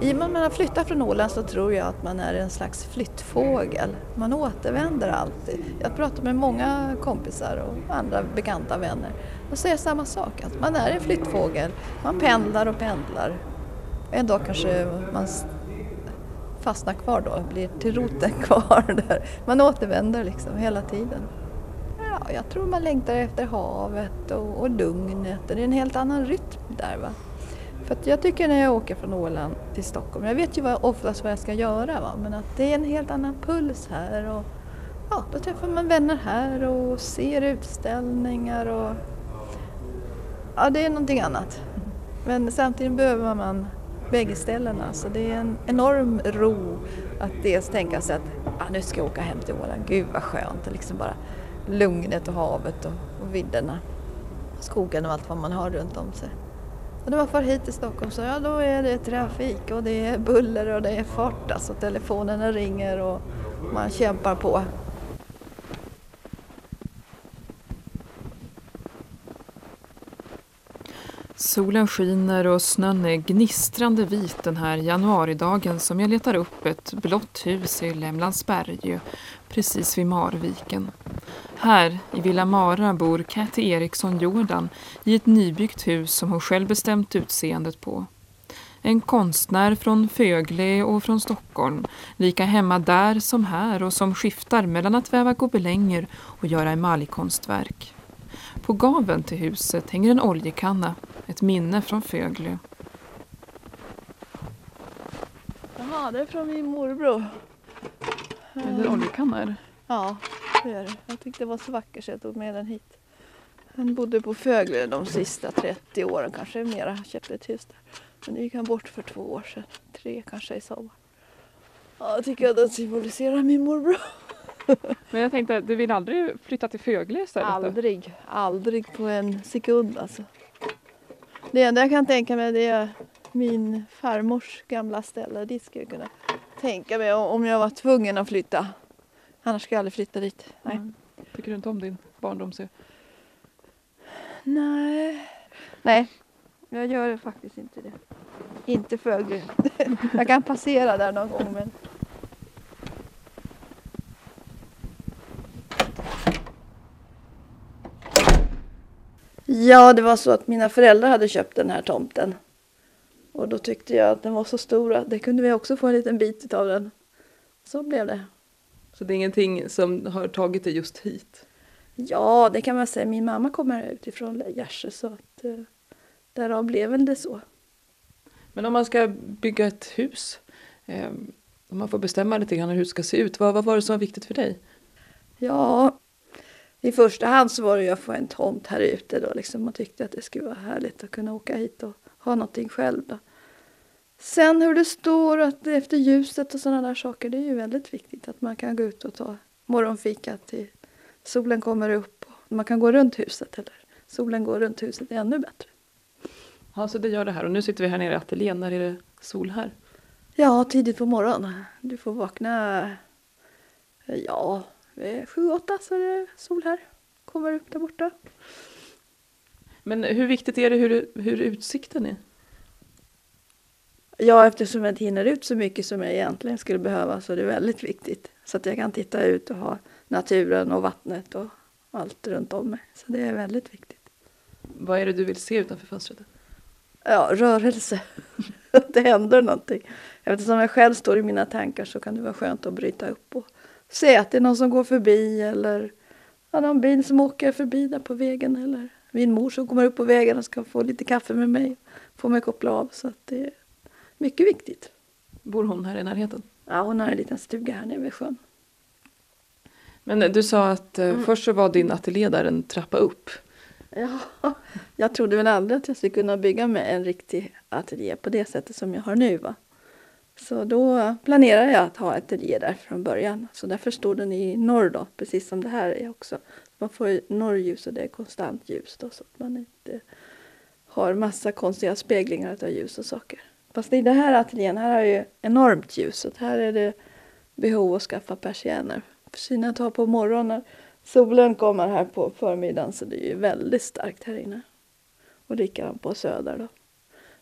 I och med att man har flyttat från Åland så tror jag att man är en slags flyttfågel. Man återvänder alltid. Jag pratar med många kompisar och andra bekanta vänner och säger samma sak, att man är en flyttfågel. Man pendlar och pendlar. En dag kanske man fastnar kvar då, blir till roten kvar där. Man återvänder liksom hela tiden. Ja, jag tror man längtar efter havet och, och lugnet. Det är en helt annan rytm där. Va? För jag tycker när jag åker från Åland till Stockholm, jag vet ju vad, oftast vad jag ska göra va? men att det är en helt annan puls här. Och, ja, då träffar man vänner här och ser utställningar och ja, det är någonting annat. Men samtidigt behöver man bägge ställena så det är en enorm ro att dels tänka sig att ah, nu ska jag åka hem till Åland, gud vad skönt, liksom bara lugnet och havet och, och vidderna, skogen och allt vad man har runt om sig. Och när man far hit till Stockholm så ja, då är det trafik och det är buller och det är fart. Alltså telefonerna ringer och man kämpar på. Solen skiner och snön är gnistrande vit den här januaridagen som jag letar upp ett blått hus i Lämlandsberg, precis vid Marviken. Här i Villa Mara bor Katty Eriksson Jordan i ett nybyggt hus som hon själv bestämt utseendet på. En konstnär från Fögle och från Stockholm, lika hemma där som här och som skiftar mellan att väva gobelänger och göra emaljkonstverk. På gaven till huset hänger en oljekanna, ett minne från Fögle. Jaha, det är från min morbror. Är det oljekanna? Ja, det är det. Jag tyckte det var så vackert så jag tog med den hit. Han bodde på Fögle de sista 30 åren, kanske mera. Han köpte ett hus där. Men nu gick han bort för två år sedan. Tre kanske i sommar. Ja, jag tycker att den symboliserar min morbror. Men jag tänkte, du vill aldrig flytta till Fögle istället? Aldrig, aldrig på en sekund alltså. Det enda jag kan tänka mig det är min farmors gamla ställe. Dit skulle jag kunna tänka mig om jag var tvungen att flytta. Annars ska jag aldrig flytta dit. Nej. Mm. Tycker du inte om din barndom? Nej. Nej, jag gör faktiskt inte det. Inte Fögle. jag kan passera där någon gång men Ja, det var så att mina föräldrar hade köpt den här tomten. Och då tyckte jag att den var så stor att det kunde vi också få en liten bit av den. Så blev det. Så det är ingenting som har tagit dig just hit? Ja, det kan man säga. Min mamma kommer utifrån Gärse så att eh, därav blev väl det så. Men om man ska bygga ett hus, eh, om man får bestämma lite grann hur det ska se ut, vad, vad var det som var viktigt för dig? Ja, i första hand så var det ju att få en tomt här ute då liksom. Man tyckte att det skulle vara härligt att kunna åka hit och ha någonting själv då. Sen hur det står att efter ljuset och sådana där saker, det är ju väldigt viktigt att man kan gå ut och ta morgonfika till solen kommer upp och man kan gå runt huset eller solen går runt huset är ännu bättre. Ja, så det gör det här och nu sitter vi här nere i ateljén, när är det sol här? Ja, tidigt på morgonen. Du får vakna, ja, sju, åtta så är det sol här. Kommer upp där borta. Men hur viktigt är det hur, hur utsikten är? Ja, eftersom jag inte hinner ut så mycket som jag egentligen skulle behöva så är det väldigt viktigt. Så att jag kan titta ut och ha naturen och vattnet och allt runt om mig. Så det är väldigt viktigt. Vad är det du vill se utanför fönstret? Ja, rörelse. att det händer någonting. Eftersom jag själv står i mina tankar så kan det vara skönt att bryta upp och se att det är någon som går förbi eller ja, någon bil som åker förbi där på vägen eller min mor som kommer upp på och ska få lite kaffe med mig. Få mig koppla av så att det är mycket viktigt. Bor hon här i närheten? Ja, hon har en liten stuga här nere vid sjön. Men du sa att eh, mm. först så var din ateljé där en trappa upp. Ja, jag trodde väl aldrig att jag skulle kunna bygga med en riktig ateljé på det sättet som jag har nu. Va? Så då planerade jag att ha ateljé där från början. Så därför står den i norr då, precis som det här är också. Man får norrljus och det är konstant ljus då, så att man inte har massa konstiga speglingar av ljus och saker. Fast i den här ateljén här är ju enormt ljus. Så här är det behov att skaffa persienner. För att ha på morgonen. Solen kommer här på förmiddagen så det är ju väldigt starkt här inne. Och likadant på söder då.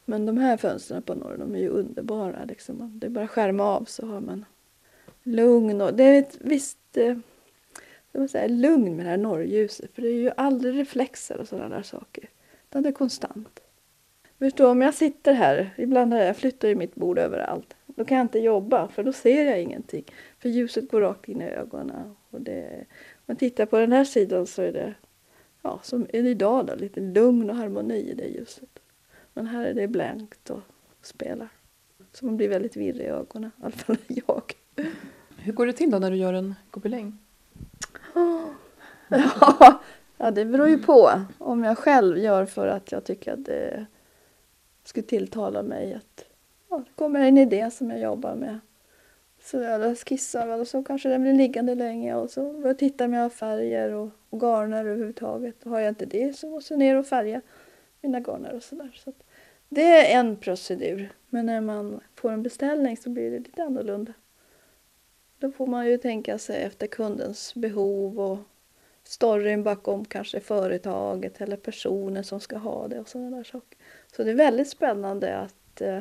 Men de här fönstren på norr, de är ju underbara. Liksom. Det är bara att skärma av så har man lugn och det är ett visst eh, det var så här, lugn med det här norrljuset. För det är ju aldrig reflexer och sådana där saker. Utan det är konstant. Förstå, om jag sitter här, ibland har jag flyttar ju mitt bord överallt. Då kan jag inte jobba för då ser jag ingenting. För ljuset går rakt in i ögonen. Och det, om man tittar på den här sidan så är det, ja som idag då, lite lugn och harmoni i det ljuset. Men här är det blankt och spelar. Så man blir väldigt virrig i ögonen, i alla fall jag. Hur går det till då när du gör en gobeläng? Ja, det beror ju på. Om jag själv gör för att jag tycker att det skulle tilltala mig att ja, det kommer en idé som jag jobbar med. Så jag skissar och så kanske den blir liggande länge och så börjar jag titta om jag har färger och, och garner överhuvudtaget. Och Har jag inte det så måste jag ner och färga mina garner och sådär. Så det är en procedur. Men när man får en beställning så blir det lite annorlunda. Då får man ju tänka sig efter kundens behov och storyn bakom kanske företaget eller personen som ska ha det och sådana där saker. Så det är väldigt spännande att eh,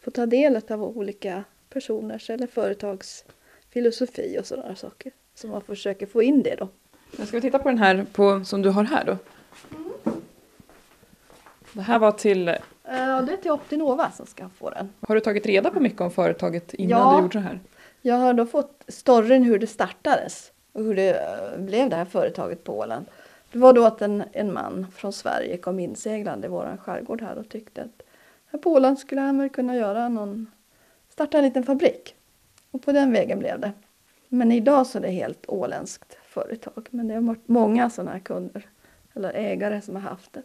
få ta del av olika personers eller företags filosofi och sådana saker. Så man försöker få in det då. Jag ska titta på den här på, som du har här då. Mm. Det här var till Ja, det är till Optinova som ska få den. Har du tagit reda på mycket om företaget innan ja, du gjorde så här? Jag har då fått storyn hur det startades och hur det eh, blev det här företaget på Åland. Det var då att en, en man från Sverige kom inseglande i vår skärgård här och tyckte att här på Åland skulle han väl kunna göra någon, starta en liten fabrik. Och på den vägen blev det. Men idag så är det helt åländskt företag. Men det har varit många sådana här kunder eller ägare som har haft det.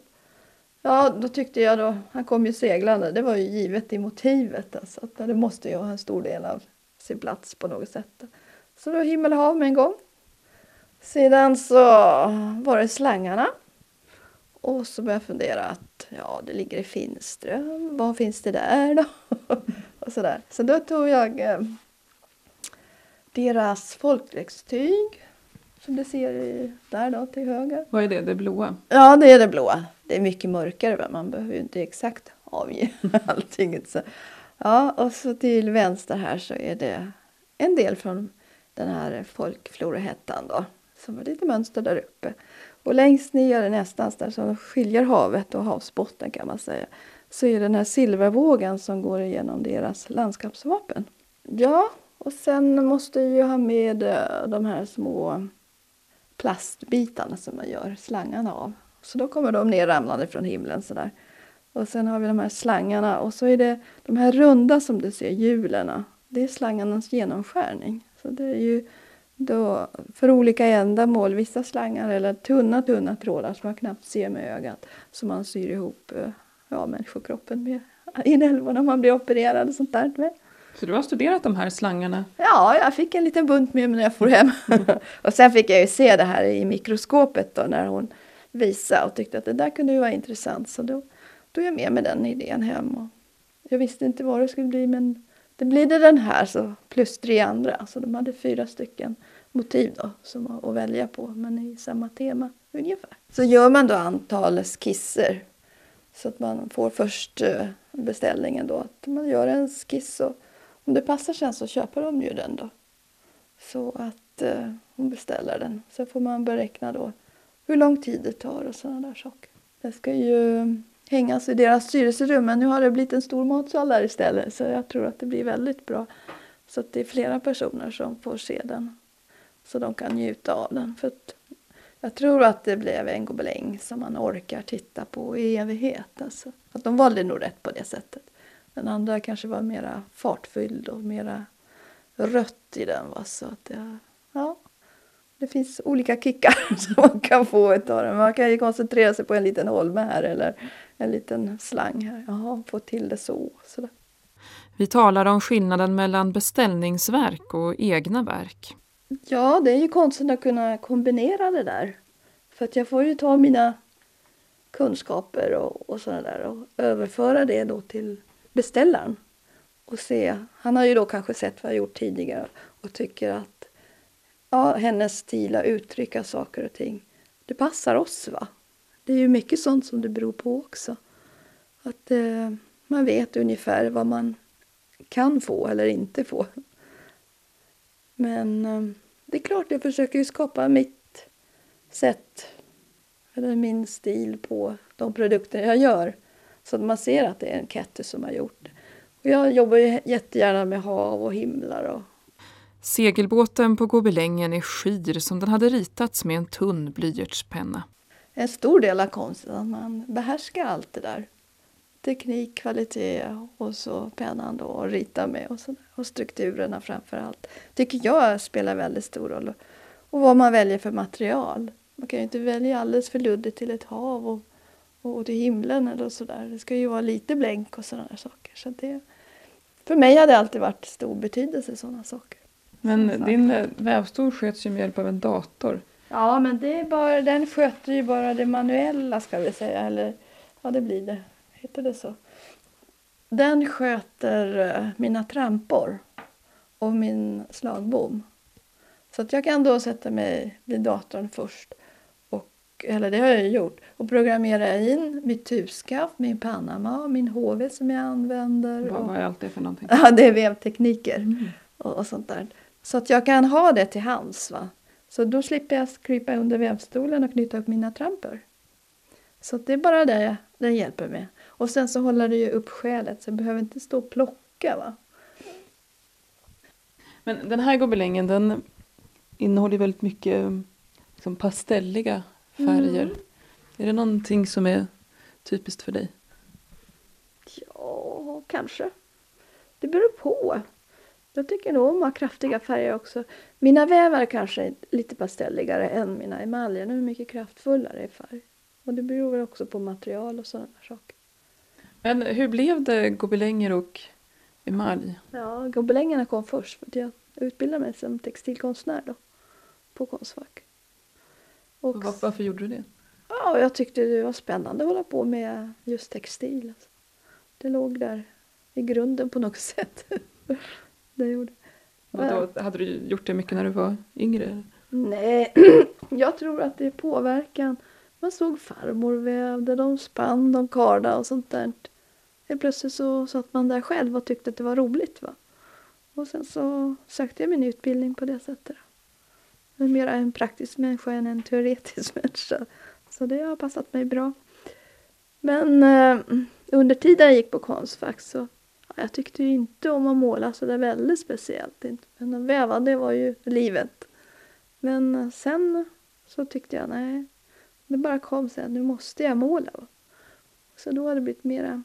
Ja, då tyckte jag då, han kom ju seglande, det var ju givet i motivet alltså, att det måste ju ha en stor del av sin plats på något sätt. Så då himmel och hav med en gång. Sedan så var det slangarna. Och så började jag fundera att ja, det ligger i Finström. Vad finns det där då? och så, där. så då tog jag eh, deras folkdräktstyg som du ser där då till höger. Vad är det, det blåa? Ja, det är det blåa. Det är mycket mörkare, men man behöver ju inte exakt avge allting. Så. Ja, och så till vänster här så är det en del från den här folkflorahettan då, som har lite mönster där uppe. Och längst ner nästan där som skiljer havet och havsbotten kan man säga, så är det den här silvervågen som går igenom deras landskapsvapen. Ja, och sen måste jag ju ha med eh, de här små plastbitarna som man gör slangarna av. Så då kommer de ner ramlande från himlen sådär. Och sen har vi de här slangarna och så är det de här runda som du ser, hjulen. Det är slangarnas genomskärning. Så det är ju då för olika ändamål, vissa slangar eller tunna, tunna trådar som man knappt ser med ögat. Som man syr ihop eh, ja, människokroppen med inälvorna om man blir opererad och sånt där med. Så du har studerat de här slangarna? Ja, jag fick en liten bunt med mig när jag får hem. och sen fick jag ju se det här i mikroskopet då när hon visade och tyckte att det där kunde ju vara intressant. Så då tog jag med mig den idén hem. Och jag visste inte vad det skulle bli men det blev det den här så plus tre andra. Så de hade fyra stycken motiv då som att välja på men i samma tema ungefär. Så gör man då antal skisser så att man får först eh, beställningen då att man gör en skiss och om det passar sen så köper de ju den då. Så att eh, hon beställer den. Sen får man beräkna då hur lång tid det tar och sådana där saker. Det ska ju hängas i deras styrelserum men nu har det blivit en stor matsal där istället så jag tror att det blir väldigt bra. Så att det är flera personer som får se den så de kan njuta av den. För jag tror att det blev en gobeläng som man orkar titta på i evighet. Alltså. Att de valde nog rätt på det sättet. Den andra kanske var mera fartfylld och mera rött i den. Va? Så att jag, ja, det finns olika kickar som man kan få utav den. Man kan ju koncentrera sig på en liten holme här eller en liten slang här. Jaha, få till det så. Sådär. Vi talar om skillnaden mellan beställningsverk och egna verk. Ja, det är ju konstigt att kunna kombinera det där. För att jag får ju ta mina kunskaper och, och sådana där och överföra det då till beställaren och se. Han har ju då kanske sett vad jag gjort tidigare och tycker att ja, hennes stil att uttrycka saker och ting, det passar oss. va. Det är ju mycket sånt som det beror på också. Att eh, Man vet ungefär vad man kan få eller inte få. Men eh, det är klart, jag försöker ju skapa mitt sätt eller min stil på de produkter jag gör. Så att man ser att det är en Ketty som har gjort det. Och jag jobbar ju jättegärna med hav och himlar. Och... Segelbåten på gobelängen är skir som den hade ritats med en tunn blyertspenna. En stor del av konsten att man behärskar allt det där. Teknik, kvalitet och så pennan då att rita med och, så, och strukturerna framför allt. tycker jag spelar väldigt stor roll. Och vad man väljer för material. Man kan ju inte välja alldeles för luddigt till ett hav och, och till himlen eller sådär. Det ska ju vara lite blänk och sådana saker. Så det, för mig har det alltid varit stor betydelse sådana saker. Men din eh, vävstol sköts ju med hjälp av en dator. Ja, men det är bara, den sköter ju bara det manuella ska vi säga. Eller ja, det blir det. Heter det så? Den sköter eh, mina trampor och min slagbom. Så att jag kan då sätta mig vid datorn först eller det har jag gjort, och programmera in mitt turskaft, min Panama, min HV som jag använder. Vad, och, vad är allt det för någonting? Ja, det är vevtekniker mm. och, och, sånt där. Så att jag kan ha det till hands. Va? Så då slipper jag krypa under vävstolen och knyta upp mina trampor. Så det är bara det det hjälper med. Och sen så håller det ju upp skälet så jag behöver inte stå och plocka. Va? Men den här gobelängen den innehåller väldigt mycket liksom pastelliga färger. Mm. Är det någonting som är typiskt för dig? Ja, kanske. Det beror på. Jag tycker nog om att ha kraftiga färger också. Mina vävar kanske är lite pastelligare än mina emaljer. De är mycket kraftfullare i färg. Och det beror väl också på material och sådana saker. Men hur blev det gobelänger och emalj? Ja, gobelängerna kom först. För jag utbildade mig som textilkonstnär då, på Konstfack. Och, Var, varför gjorde du det? Ja, jag tyckte det var spännande att hålla på med just textil. Alltså. Det låg där i grunden på något sätt. Det gjorde. då, hade du gjort det mycket när du var yngre? Nej, jag tror att det är påverkan. Man såg farmor vävde, de spann, de karda och sånt där. Helt plötsligt så satt man där själv och tyckte att det var roligt. Va? Och sen så sökte jag min utbildning på det sättet. Jag är mer en praktisk människa än en teoretisk människa. Så det har passat mig bra. Men eh, under tiden jag gick på Konstfack så jag tyckte ju inte om att måla så det väldigt speciellt. Men att väva det var ju livet. Men sen så tyckte jag nej, det bara kom sen, nu måste jag måla. Så då har det blivit mera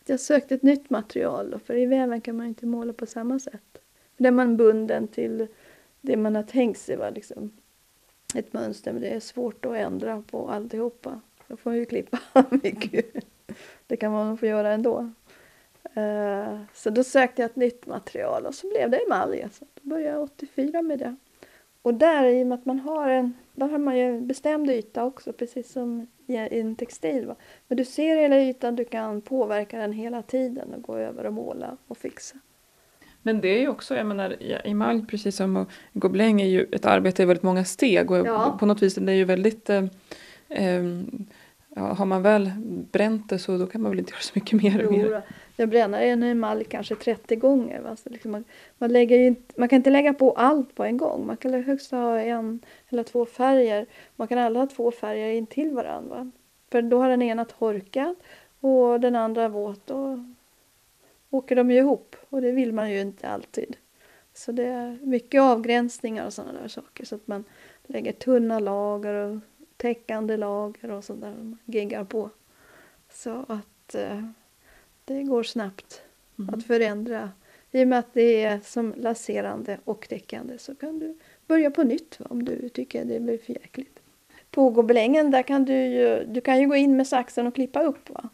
att jag sökte ett nytt material för i väven kan man inte måla på samma sätt. Där är man bunden till det man har tänkt sig var liksom ett mönster. Men det är svårt att ändra på alltihopa. Då får man ju klippa mycket. Det kan man få göra ändå. Uh, så då sökte jag ett nytt material och så blev det emalj. Så då började jag 84 med det. Och där i och med att man har en, där har man ju en bestämd yta också precis som i en textil. Va? Men du ser hela ytan, du kan påverka den hela tiden och gå över och måla och fixa. Men det är ju också, jag menar, emalj precis som gobeläng är ju ett arbete i väldigt många steg och ja. på något vis det är ju väldigt eh, eh, ja, har man väl bränt det så då kan man väl inte göra så mycket mer. Jo, mer. Jag bränner en emalj kanske 30 gånger. Va? Så liksom man, man, lägger inte, man kan inte lägga på allt på en gång. Man kan högst ha en eller två färger. Man kan aldrig ha två färger intill varandra. För då har den ena torkat och den andra våt. Och åker de ju ihop och det vill man ju inte alltid. Så det är mycket avgränsningar och sådana där saker så att man lägger tunna lager och täckande lager och sånt där man geggar på. Så att eh, det går snabbt mm. att förändra. I och med att det är som laserande och täckande så kan du börja på nytt om du tycker det blir för jäkligt. På gobelängen där kan du ju, du kan ju gå in med saxen och klippa upp. Va?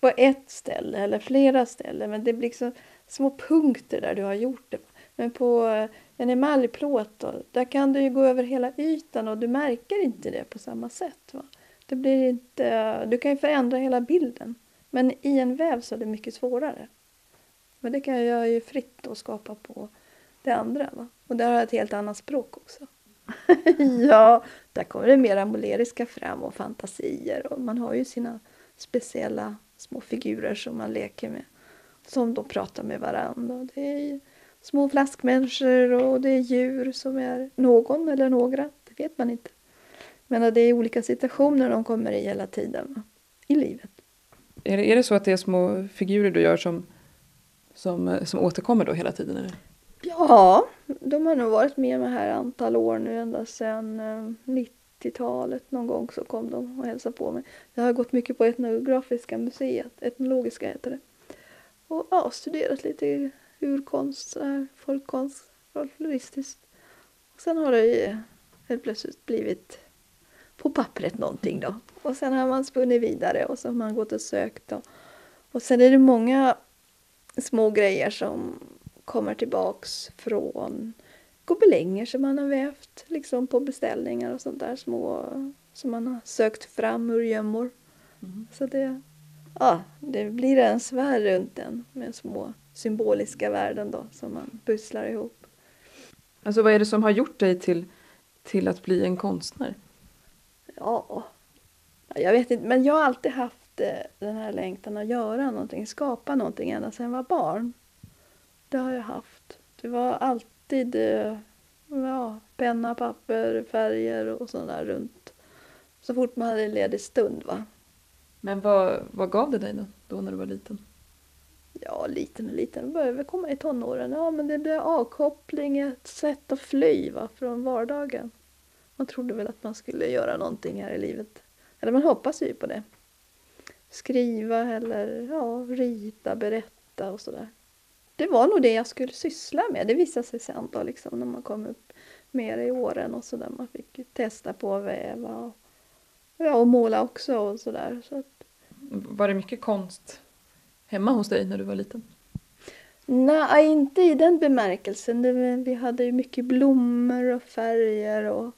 på ett ställe eller flera ställen. Men det blir liksom små punkter där du har gjort det. Men på eh, en emaljplåt då, där kan du ju gå över hela ytan och du märker inte det på samma sätt. Va? Det blir inte, du kan ju förändra hela bilden. Men i en väv så är det mycket svårare. Men det kan jag ju fritt och skapa på det andra. Va? Och där har jag ett helt annat språk också. ja, där kommer det mera måleriska fram och fantasier och man har ju sina speciella små figurer som man leker med. Som då pratar med varandra. Det är små flaskmänniskor och det är djur som är någon eller några. Det vet man inte. Men det är olika situationer de kommer i hela tiden i livet. Är det, är det så att det är små figurer du gör som, som, eh, som återkommer då hela tiden? Eller? Ja, de har nog varit med mig här antal år nu ända sedan eh, 90-talet någon gång så kom de och hälsade på mig. Jag har gått mycket på Etnografiska museet, Etnologiska heter det. Och ja, studerat lite urkonst, folkkonst, folkloristiskt. Sen har det helt plötsligt blivit på pappret någonting då. Och sen har man spunnit vidare och så har man gått och sökt. Och, och sen är det många små grejer som kommer tillbaks från gobelänger som man har vävt liksom på beställningar och sånt där små som man har sökt fram ur gömmor. Mm. Så det, ja, det blir en sfär runt den med små symboliska värden då som man pusslar ihop. Alltså vad är det som har gjort dig till, till att bli en konstnär? Ja, jag vet inte, men jag har alltid haft eh, den här längtan att göra någonting, skapa någonting ända sedan jag var barn. Det har jag haft. Det var alltid eh, ja, penna, papper, färger och sånt där runt. Så fort man hade en ledig stund. Va? Men vad, vad gav det dig då, då när du var liten? Ja, liten och liten. Började komma i tonåren. Ja, men det blev avkoppling, ett sätt att fly va, från vardagen. Man trodde väl att man skulle göra någonting här i livet. Eller man hoppas ju på det. Skriva eller ja, rita, berätta och sådär. Det var nog det jag skulle syssla med. Det visade sig sen då liksom när man kom upp mer i åren och sådär. Man fick testa på att väva och, ja, och måla också och sådär. Så att... Var det mycket konst hemma hos dig när du var liten? Nej, inte i den bemärkelsen. vi hade ju mycket blommor och färger och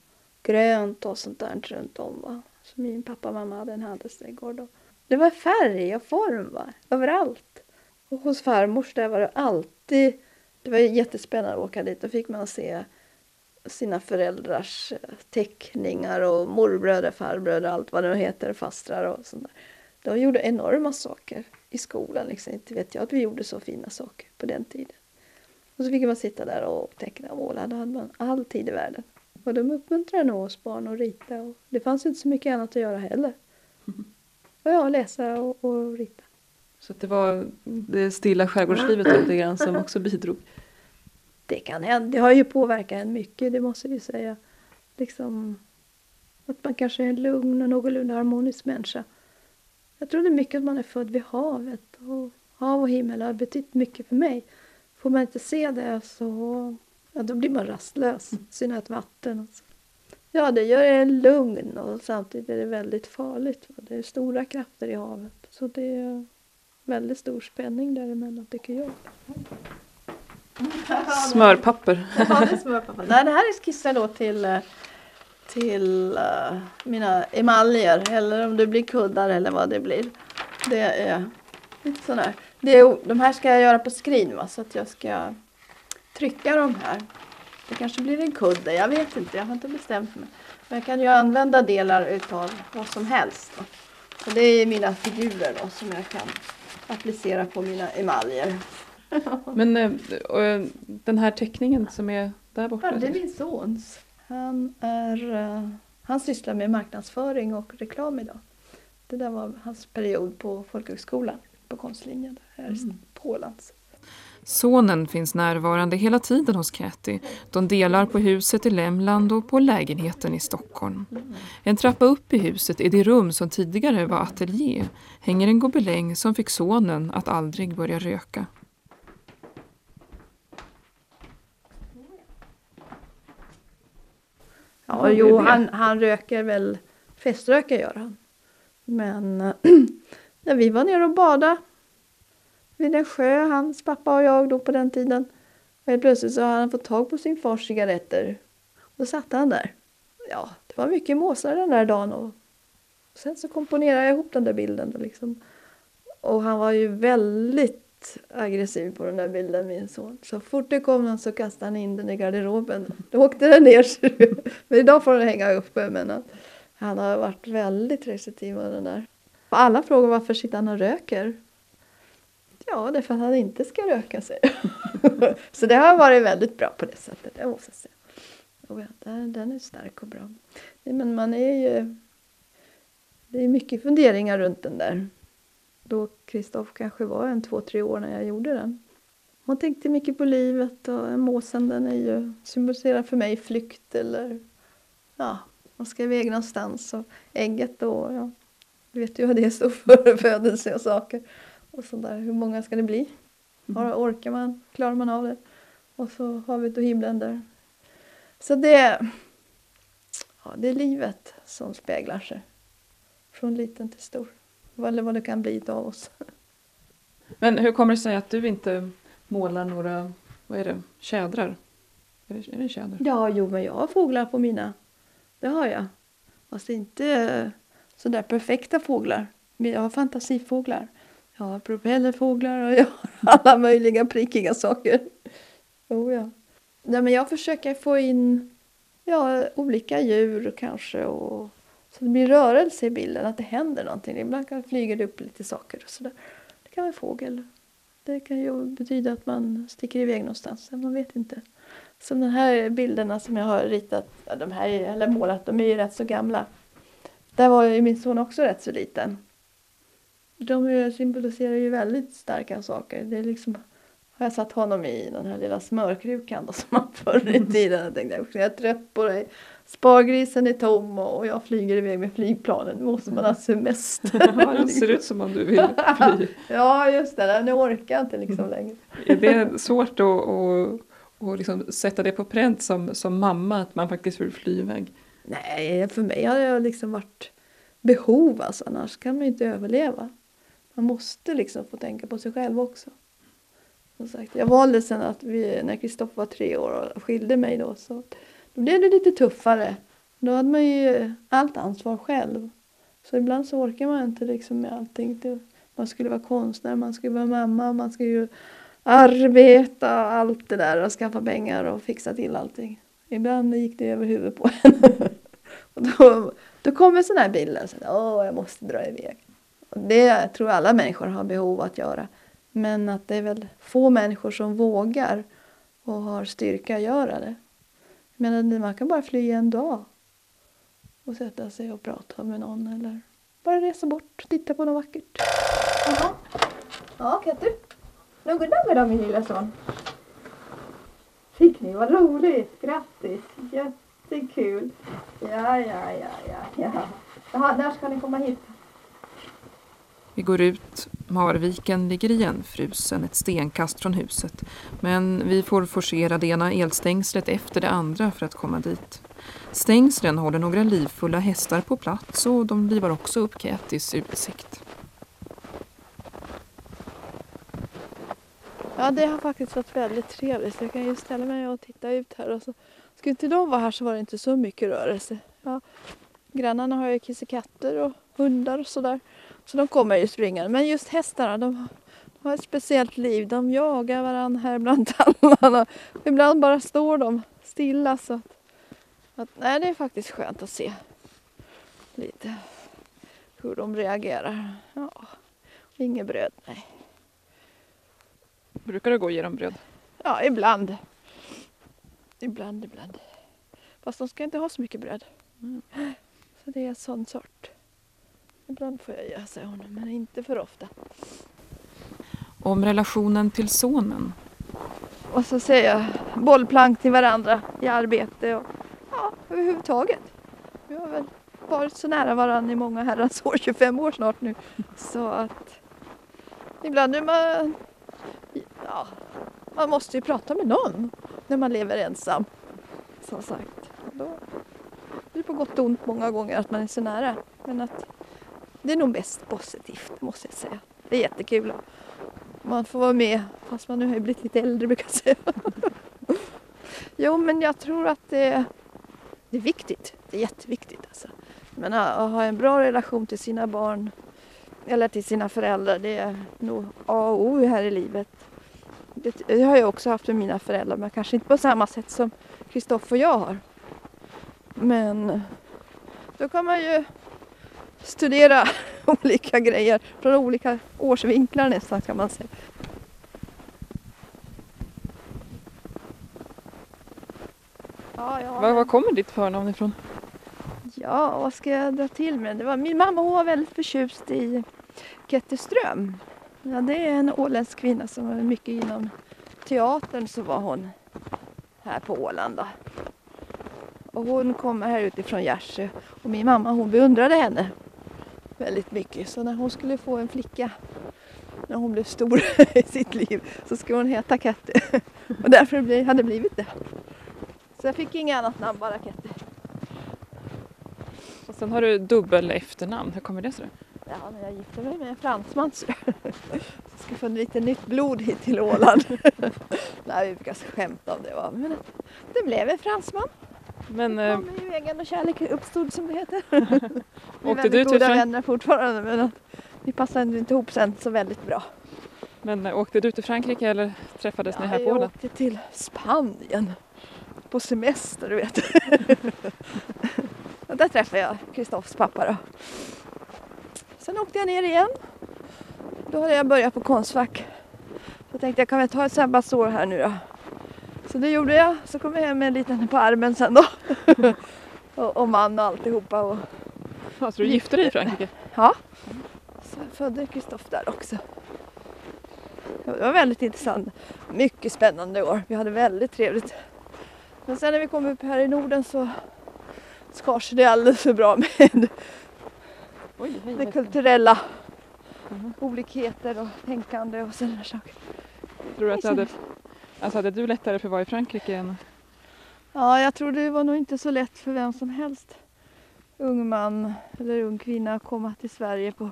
grönt och sånt där runt om. Va? Så min pappa och mamma hade en handelsträdgård. Och det var färg och form va? överallt. Och hos farmors där var det alltid, det var jättespännande att åka dit. Då fick man se sina föräldrars eh, teckningar och morbröder, farbröder, allt vad det nu heter, fastrar och sånt där. De gjorde enorma saker i skolan. Liksom. Inte vet jag att vi gjorde så fina saker på den tiden. Och så fick man sitta där och teckna och måla. Då hade man all tid i världen. Och de uppmuntrade nog oss barn att rita. Och det fanns inte så mycket annat att göra heller. Och ja, läsa och, och rita. Så det var det stilla skärgårdslivet lite grann som också bidrog? Det kan hända. Det har ju påverkat en mycket, det måste vi säga. Liksom att man kanske är en lugn och någorlunda harmonisk människa. Jag tror det är mycket att man är född vid havet. Och hav och himmel har betytt mycket för mig. Får man inte se det så ja, då blir man rastlös. I synnerhet vatten. Och så. Ja, det gör en lugn och samtidigt är det väldigt farligt. Det är stora krafter i havet. Så det är väldigt stor spänning däremellan tycker jag. Smörpapper. ja, det smörpapper. Nej, det här är skisser då till, till uh, mina emaljer eller om det blir kuddar eller vad det blir. Det är lite sån här. Det är, de här ska jag göra på skrin va? så att jag ska trycka de här. Det kanske blir en kudde, jag vet inte, jag har inte bestämt mig. Men jag kan ju använda delar utav vad som helst. Då. Och det är mina figurer då som jag kan applicera på mina emaljer. Men äh, den här teckningen som är där borta? Ja, det är min sons. Han, är, uh, han sysslar med marknadsföring och reklam idag. Det där var hans period på folkhögskolan på konstlinjen här mm. i Pålands. Sonen finns närvarande hela tiden hos Katty. De delar på huset i Lämland och på lägenheten i Stockholm. En trappa upp i huset i det rum som tidigare var ateljé hänger en gobeläng som fick sonen att aldrig börja röka. Ja, jo, han, han röker väl, feströker gör han. Men när vi var nere och badade vid en sjö, hans pappa och jag då på den tiden. Och helt plötsligt så hade han fått tag på sin fars cigaretter. Och då satt han där. Ja, det var mycket måsar den där dagen. Och sen så komponerade jag ihop den där bilden. Liksom. Och han var ju väldigt aggressiv på den där bilden, min son. Så fort det kom någon så kastade han in den i garderoben. Då åkte den ner. Men idag får den hänga uppe. Men han har varit väldigt restriktiv med den där. Alla frågar varför sitter han och röker? Ja, det är för att han inte ska röka sig. så det har varit väldigt bra på det sättet, det måste jag säga. Oh ja, den är stark och bra. Men man är ju... Det är mycket funderingar runt den där. Då Kristoff kanske var en två, tre år när jag gjorde den. Man tänkte mycket på livet och måsen den är ju, symboliserar för mig flykt eller ja, man ska iväg någonstans. Och ägget då, ja, du vet ju vad det står för, födelse och saker. Och sådär, hur många ska det bli? Mm. Orkar man? Klarar man av det? Och så havet och himlen där. Så det, ja, det är livet som speglar sig. Från liten till stor. Eller vad det kan bli av oss. Men hur kommer det sig att du inte målar några, vad är det, tjädrar? Är det, är det tjäder? Ja, jo men jag har fåglar på mina. Det har jag. Fast inte sådär perfekta fåglar. Men jag har fantasifåglar. Jag har propellerfåglar och jag har alla möjliga prickiga saker. Oh, ja. Nej, men jag försöker få in ja, olika djur kanske och så det blir rörelse i bilden, att det händer någonting. Ibland kan flyga det upp lite saker och sådär. Det kan vara fågel. Det kan ju betyda att man sticker iväg någonstans, man vet inte. Så de här bilderna som jag har ritat, de här, eller målat, de är ju rätt så gamla. Där var ju min son också rätt så liten. De symboliserar ju väldigt starka saker. Det är liksom, har jag satt honom i den här lilla smörkrukan då, som man förr i tiden. Jag tänkte jag är trött på dig. Spargrisen är tom och jag flyger iväg med flygplanen. Nu måste man ha semester. Ja, det ser ut som om du vill fly. ja, just det. Nu orkar jag inte liksom längre. Är det svårt att, att, att liksom sätta det på pränt som, som mamma, att man faktiskt vill fly iväg? Nej, för mig har det liksom varit behov alltså, annars kan man ju inte överleva. Man måste liksom få tänka på sig själv också. Som sagt, jag valde sen att vi, när Kristoffer var tre år och skilde mig då så då blev det lite tuffare. Då hade man ju allt ansvar själv. Så ibland så orkar man inte liksom med allting. Man skulle vara konstnär, man skulle vara mamma, man skulle ju arbeta och allt det där och skaffa pengar och fixa till allting. Ibland gick det över huvudet på en. och då, då kommer sådana här bilder. Så, Åh, jag måste dra iväg. Det tror jag alla människor har behov att göra. Men att det är väl få människor som vågar och har styrka att göra det. Men man kan bara fly en dag och sätta sig och prata med någon eller bara resa bort och titta på något vackert. Jaha. Ja, Ketty. Något nummer då min lilla son? Fick ni? Vad roligt! Grattis! Jättekul! Ja, ja, ja, ja, ja. Jaha, när ska ni komma hit? Vi går ut. Marviken ligger igenfrusen ett stenkast från huset. Men vi får forcera det ena elstängslet efter det andra för att komma dit. Stängslen håller några livfulla hästar på plats och de livar också upp Kätis utsikt. Ja, det har faktiskt varit väldigt trevligt. Jag kan ju ställa mig och titta ut här. Och så. Skulle inte de vara här så var det inte så mycket rörelse. Ja, grannarna har ju kissekatter och hundar och sådär. Så de kommer ju springande. Men just hästarna, de har ett speciellt liv. De jagar varandra här bland tallarna. Ibland bara står de stilla. Så att, att, nej, det är faktiskt skönt att se lite hur de reagerar. Ja, inget bröd, nej. Brukar du gå och ge dem bröd? Ja, ibland. Ibland, ibland. Fast de ska inte ha så mycket bröd. Mm. Så det är en sån sort. Ibland får jag jäsa honom, men inte för ofta. Om relationen till sonen? Och så säger jag bollplank till varandra i arbete och ja, överhuvudtaget. Vi har väl varit så nära varandra i många herrans år, 25 år snart nu. Så att ibland är man... Ja, man måste ju prata med någon när man lever ensam. Som sagt. Då det är på gott och ont många gånger att man är så nära. Men att det är nog mest positivt måste jag säga. Det är jättekul. Man får vara med fast man nu har blivit lite äldre brukar jag säga. jo men jag tror att det, det är viktigt. Det är jätteviktigt alltså. Men att ha en bra relation till sina barn eller till sina föräldrar det är nog A och O här i livet. Det har jag också haft med mina föräldrar men kanske inte på samma sätt som Kristoffer och jag har. Men då kan man ju studera olika grejer från olika årsvinklar nästan kan man säga. Ja, ja, var, var kommer ditt förnamn ifrån? Ja, vad ska jag dra till med? Det var, min mamma var väldigt förtjust i Ketterström. Ja, det är en åländsk kvinna som var mycket inom teatern så var hon här på Åland. Då. Och hon kommer här utifrån Gärsö och min mamma hon beundrade henne väldigt mycket. Så när hon skulle få en flicka när hon blev stor i sitt liv så skulle hon heta Ketty. Och därför hade det blivit det. Så jag fick inget annat namn, bara Ketty. Och sen har du dubbel efternamn, hur kommer det sig? Ja, men jag gifte mig med en fransman så jag ska få lite nytt blod hit till Åland. Nej, vi brukar skämta om det va. Men det blev en fransman. Men, eh, kom i vägen och kärlek uppstod som det heter. Vi är väldigt goda Frank vänner fortfarande men vi passade inte ihop sen så väldigt bra. Men äh, åkte du till Frankrike eller träffades ja, ni här på Åland? Jag åkte till Spanien på semester du vet. och där träffade jag Kristoffs pappa då. Sen åkte jag ner igen. Då hade jag börjat på Konstfack. Så tänkte jag kan väl ta ett sabbatsår här nu då. Så det gjorde jag. Så kom jag hem med en liten på armen sen då. och, och man och alltihopa. Och... Ja, så du gifte dig i Frankrike? Ja. Så jag födde Kristoff där också. Det var väldigt intressant. Mycket spännande år. Vi hade väldigt trevligt. Men sen när vi kom upp här i Norden så skars det alldeles för bra med Oj, det kulturella mm. olikheter och tänkande och sådana saker. Tror du att du hade, alltså hade du lättare för att vara i Frankrike än? Ja, jag tror det var nog inte så lätt för vem som helst. Ung man eller ung kvinna att komma till Sverige på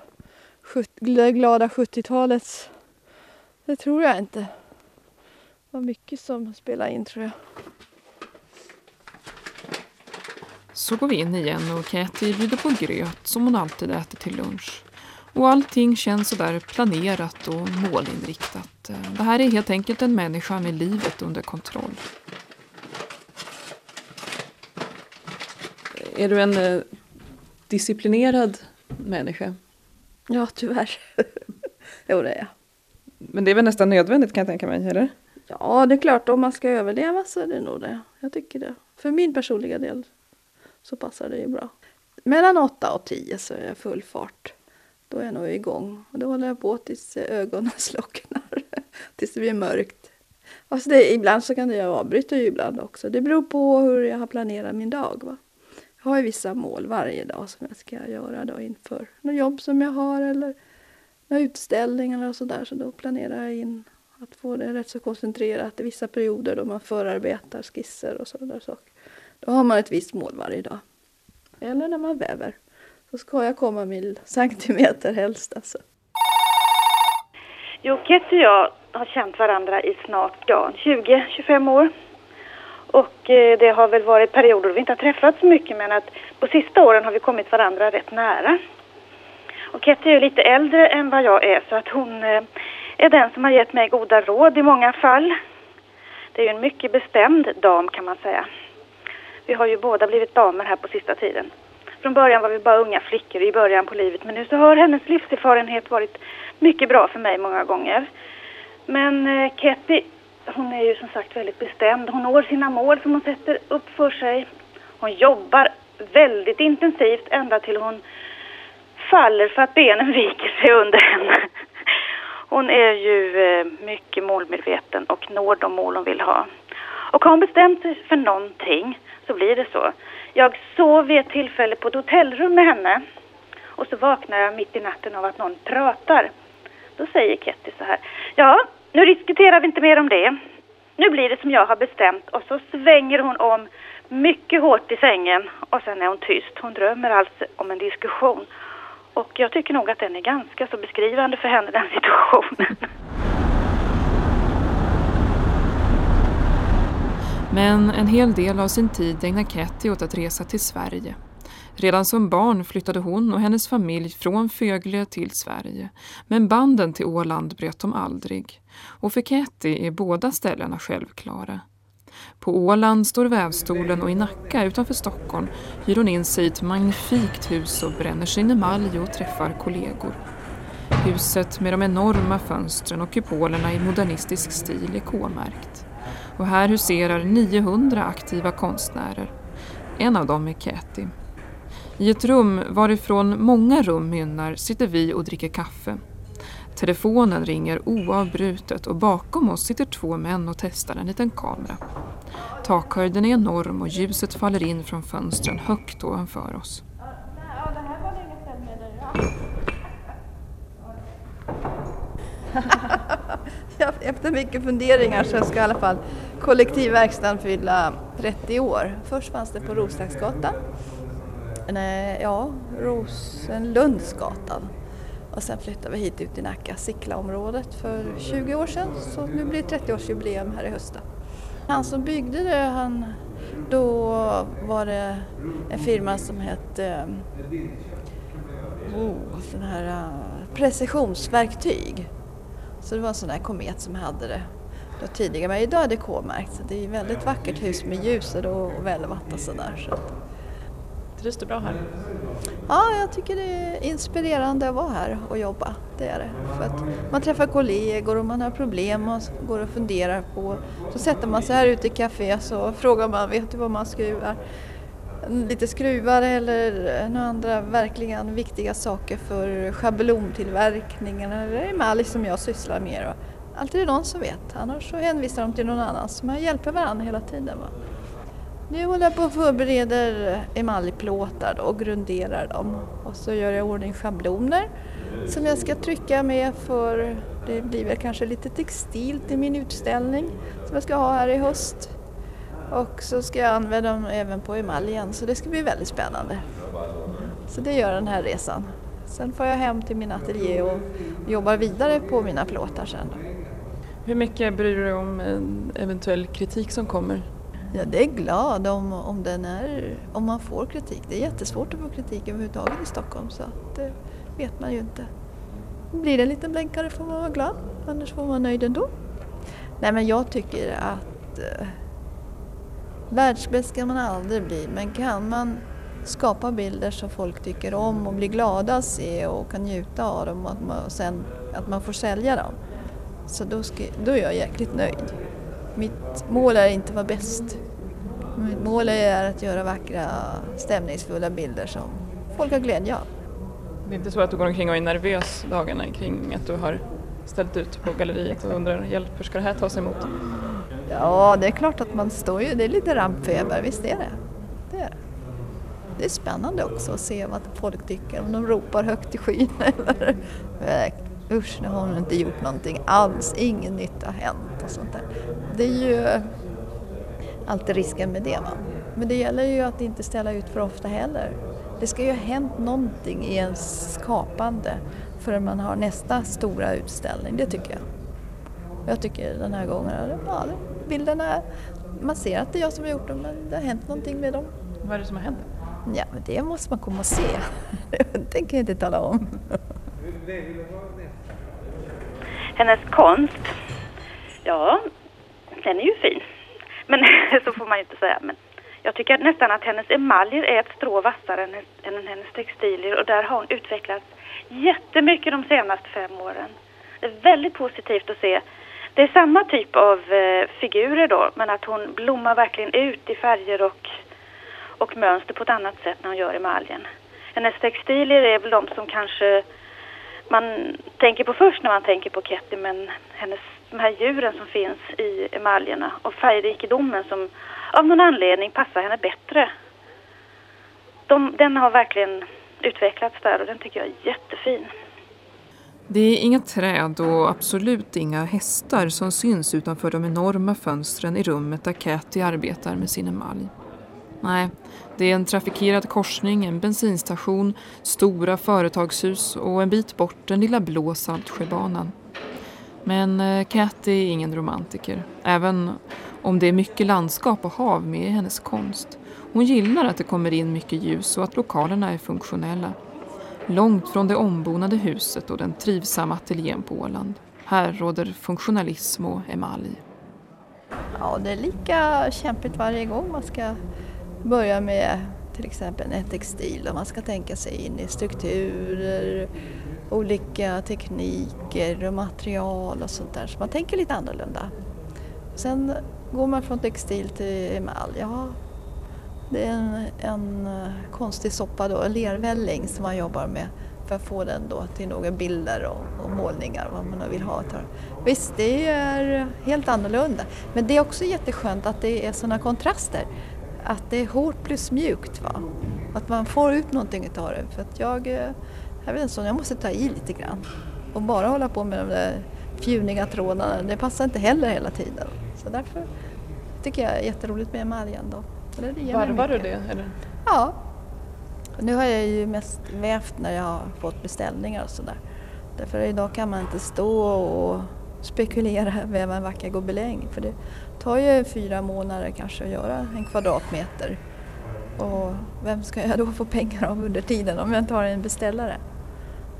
det glada 70-talets. Det tror jag inte. Det var mycket som spelade in tror jag. Så går vi in igen och Katie bjuder på gröt som hon alltid äter till lunch. Och allting känns sådär planerat och målinriktat. Det här är helt enkelt en människa med livet under kontroll. Är du en eh, disciplinerad människa? Ja, tyvärr. jo, det är jag. Men det är väl nästan nödvändigt kan jag tänka mig, eller? Ja, det är klart. Om man ska överleva så är det nog det. Jag tycker det. För min personliga del så passar det ju bra. Mellan 8 och 10 så är jag full fart. Då är jag nog igång. Och då håller jag på tills ögonen slocknar. tills det blir mörkt. Alltså det, ibland så kan det jag avbryta ju ibland också. Det beror på hur jag har planerat min dag. Va? Jag har ju vissa mål varje dag som jag ska göra då inför något jobb som jag har eller några utställningar och sådär. Så då planerar jag in att få det rätt så koncentrerat i vissa perioder då man förarbetar skisser och sådana saker. Då har man ett visst mål varje dag. Eller när man väver. Så ska jag komma mil centimeter helst alltså. Jo, Kett och jag har känt varandra i snart ja, 20-25 år. Och eh, det har väl varit perioder då vi inte har träffats så mycket men att på sista åren har vi kommit varandra rätt nära. Och Ketty är ju lite äldre än vad jag är så att hon eh, är den som har gett mig goda råd i många fall. Det är ju en mycket bestämd dam kan man säga. Vi har ju båda blivit damer här på sista tiden. Från början var vi bara unga flickor i början på livet men nu så har hennes livserfarenhet varit mycket bra för mig många gånger. Men eh, Ketty, hon är ju som sagt väldigt bestämd. Hon når sina mål som hon sätter upp för sig. Hon jobbar väldigt intensivt ända till hon faller för att benen viker sig under henne. Hon är ju eh, mycket målmedveten och når de mål hon vill ha. Och har hon bestämt sig för någonting så blir det så. Jag sov vid ett tillfälle på ett hotellrum med henne och så vaknar jag mitt i natten av att någon pratar. Då säger Ketty så här. Ja, nu diskuterar vi inte mer om det. Nu blir det som jag har bestämt och så svänger hon om mycket hårt i sängen och sen är hon tyst. Hon drömmer alltså om en diskussion. Och jag tycker nog att den är ganska så beskrivande för henne, den situationen. Men en hel del av sin tid ägnar Ketty åt att resa till Sverige. Redan som barn flyttade hon och hennes familj från Fögle till Sverige. Men banden till Åland bröt de aldrig. Och för Ketty är båda ställena självklara. På Åland står vävstolen och i Nacka utanför Stockholm hyr hon in sig i ett magnifikt hus och bränner sin emalj och träffar kollegor. Huset med de enorma fönstren och kupolerna i modernistisk stil är K-märkt. Och här huserar 900 aktiva konstnärer. En av dem är Käti. I ett rum varifrån många rum mynnar sitter vi och dricker kaffe. Telefonen ringer oavbrutet och bakom oss sitter två män och testar en liten kamera. Takhöjden är enorm och ljuset faller in från fönstren högt ovanför oss. Efter mycket funderingar så ska i alla fall kollektivverkstaden fylla 30 år. Först fanns det på Roslagsgatan. Nej, ja, Rosenlundsgatan. Och sen flyttade vi hit ut i Nacka, Sickla-området för 20 år sedan. Så nu blir det 30-årsjubileum här i höst. Han som byggde det, han, då var det en firma som hette eh, oh, sån här, eh, precisionsverktyg. Så det var en sån där komet som hade det då tidigare. Men idag är det K-märkt så det är ett väldigt vackert hus med ljus och välvatt och sådär. Så. Trivs du bra här? Ja, jag tycker det är inspirerande att vara här och jobba. Det är det. För att man träffar kollegor och man har problem och går och funderar på. Så sätter man sig här ute i café så frågar man, vet du vad man skruvar? Lite skruvar eller några andra verkligen viktiga saker för schablontillverkningen eller emalj som jag sysslar med. Alltid är det någon som vet, annars så hänvisar de till någon annan. Så man hjälper varandra hela tiden. Va? Nu håller jag på och förbereder emaljplåtar och grunderar dem. Och så gör jag ordning schabloner som jag ska trycka med för det blir väl kanske lite textil till min utställning som jag ska ha här i höst. Och så ska jag använda dem även på emaljen så det ska bli väldigt spännande. Så det gör den här resan. Sen får jag hem till min ateljé och jobbar vidare på mina plåtar sen. Hur mycket bryr du dig om en eventuell kritik som kommer? Ja, det är glad om, om, den är, om man får kritik. Det är jättesvårt att få kritik överhuvudtaget i Stockholm så det eh, vet man ju inte. Blir det en liten blänkare får man vara glad, annars får man vara nöjd ändå. Nej men jag tycker att eh, världsbäst ska man aldrig bli men kan man skapa bilder som folk tycker om och blir glada att se och kan njuta av dem och att man, sen att man får sälja dem. Så då, ska, då är jag jäkligt nöjd. Mitt mål är inte att vara bäst. Mitt mål är att göra vackra stämningsfulla bilder som folk har glädje av. Det är inte så att du går omkring och är nervös dagarna kring att du har ställt ut på galleriet och undrar hjälp, hur ska det här tas emot? Ja, det är klart att man står ju, det är lite rampfeber, visst är det. Det är, det är spännande också att se vad folk tycker, om de ropar högt i skyn eller usch, nu har hon inte gjort någonting alls, ingen nytta har hänt och sånt där. Det är ju alltid risken med det. Va? Men det gäller ju att inte ställa ut för ofta heller. Det ska ju ha hänt någonting i ens skapande förrän man har nästa stora utställning, det tycker jag. Jag tycker den här gången, ja, bilderna, man ser att det är jag som har gjort dem men det har hänt någonting med dem. Vad är det som har hänt? Ja, men det måste man komma och se. det kan jag inte tala om. Hennes konst, ja, den är ju fin. Men så får man ju inte säga. Men jag tycker nästan att hennes emaljer är ett strå vassare än, än hennes textilier och där har hon utvecklats jättemycket de senaste fem åren. Det är väldigt positivt att se. Det är samma typ av eh, figurer då, men att hon blommar verkligen ut i färger och, och mönster på ett annat sätt när hon gör emaljen. Hennes textilier är väl de som kanske man tänker på först när man tänker på Ketty, men hennes, de här djuren som finns i emaljerna och färgrikedomen som av någon anledning passar henne bättre. De, den har verkligen utvecklats där och den tycker jag är jättefin. Det är inga träd och absolut inga hästar som syns utanför de enorma fönstren i rummet där Cathy arbetar med sin emalj. Nej, det är en trafikerad korsning, en bensinstation, stora företagshus och en bit bort den lilla blå Saltsjöbanan. Men eh, Cat är ingen romantiker, även om det är mycket landskap och hav med i hennes konst. Hon gillar att det kommer in mycket ljus och att lokalerna är funktionella. Långt från det ombonade huset och den trivsamma ateljén på Åland. Här råder funktionalism och emalj. Ja, det är lika kämpigt varje gång man ska börja med till exempel en textil och man ska tänka sig in i strukturer, olika tekniker och material och sånt där. Så man tänker lite annorlunda. Sen går man från textil till emalj. Ja, det är en, en eh, konstig soppa då, en lervälling som man jobbar med för att få den då till några bilder och, och målningar, vad man vill ha. Visst, det är helt annorlunda. Men det är också jätteskönt att det är sådana kontraster. Att det är hårt plus mjukt. Va? Att man får ut någonting av det. För att jag, jag vet inte, jag måste ta i lite grann. Och bara hålla på med de där fjuniga trådarna, det passar inte heller hela tiden. Så därför tycker jag det är jätteroligt med emaljen då. Varvar du det? Eller? Ja. Nu har jag ju mest vävt när jag har fått beställningar och sådär. Därför idag kan man inte stå och spekulera väva en vacker gobeläng för det tar ju fyra månader kanske att göra en kvadratmeter. Och vem ska jag då få pengar av under tiden om jag inte har en beställare?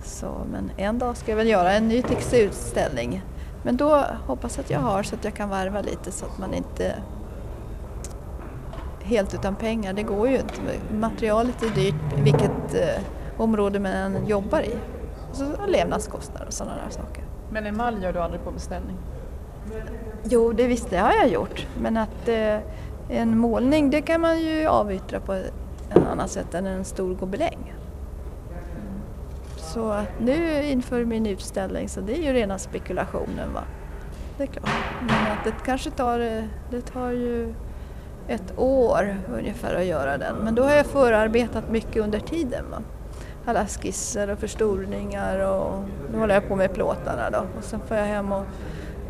Så, men en dag ska jag väl göra en ny textilutställning. Men då hoppas jag att jag har så att jag kan varva lite så att man inte helt utan pengar, det går ju inte. Materialet är dyrt vilket eh, område man än jobbar i. Och så levnadskostnader och sådana där saker. Men emalj gör du aldrig på beställning? Jo, det visst det har jag gjort. Men att eh, en målning det kan man ju avyttra på ett annat sätt än en stor gobeläng. Så att nu inför min utställning så det är ju rena spekulationen. Va? Det är klart. Men att det kanske tar, eh, det tar ju ett år ungefär att göra den. Men då har jag förarbetat mycket under tiden. Va? Alla skisser och förstorningar och nu håller jag på med plåtarna då. Och sen får jag hem och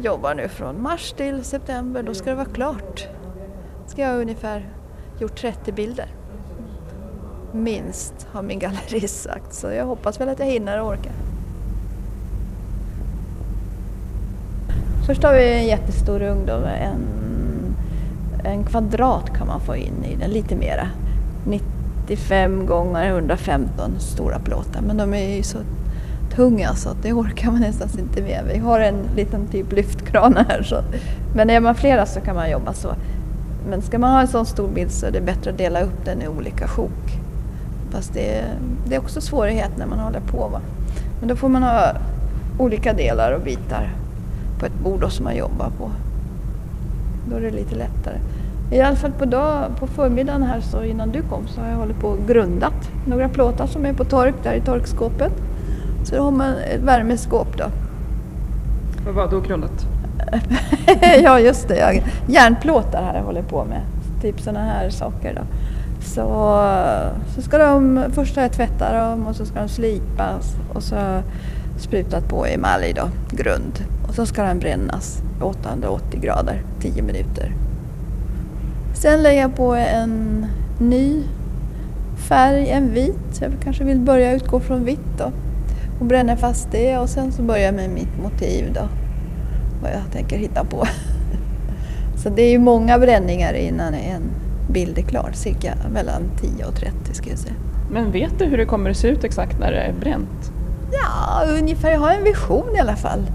jobbar nu från mars till september. Då ska det vara klart. Ska jag ha ungefär gjort 30 bilder. Minst har min gallerist sagt. Så jag hoppas väl att jag hinner och orkar. Först har vi en jättestor ugn, en en kvadrat kan man få in i den, lite mera. 95 gånger 115 stora plåtar men de är ju så tunga så det orkar man nästan inte med. Vi har en liten typ lyftkran här så. men är man flera så kan man jobba så. Men ska man ha en sån stor bild så är det bättre att dela upp den i olika sjok. Fast det är, det är också svårighet när man håller på. Va? Men då får man ha olika delar och bitar på ett bord som man jobbar på. Då är det lite lättare. I alla fall på, dag, på förmiddagen här så innan du kom så har jag hållit på och grundat några plåtar som är på tork där i torkskåpet. Så då har man ett värmeskåp då. Vad var då grundat? ja just det, jag, järnplåtar har jag hållit på med. Typ sådana här saker då. Så, så ska de, först har jag tvättat dem och så ska de slipas och så sprutat på emalj då, grund. Och så ska den brännas 880 grader, 10 minuter. Sen lägger jag på en ny färg, en vit. Jag kanske vill börja utgå från vitt då. Och bränner fast det och sen så börjar jag med mitt motiv då. Vad jag tänker hitta på. Så det är ju många bränningar innan en bild är klar. Cirka mellan 10 och 30 ska jag säga. Men vet du hur det kommer att se ut exakt när det är bränt? Ja, ungefär. Jag har en vision i alla fall.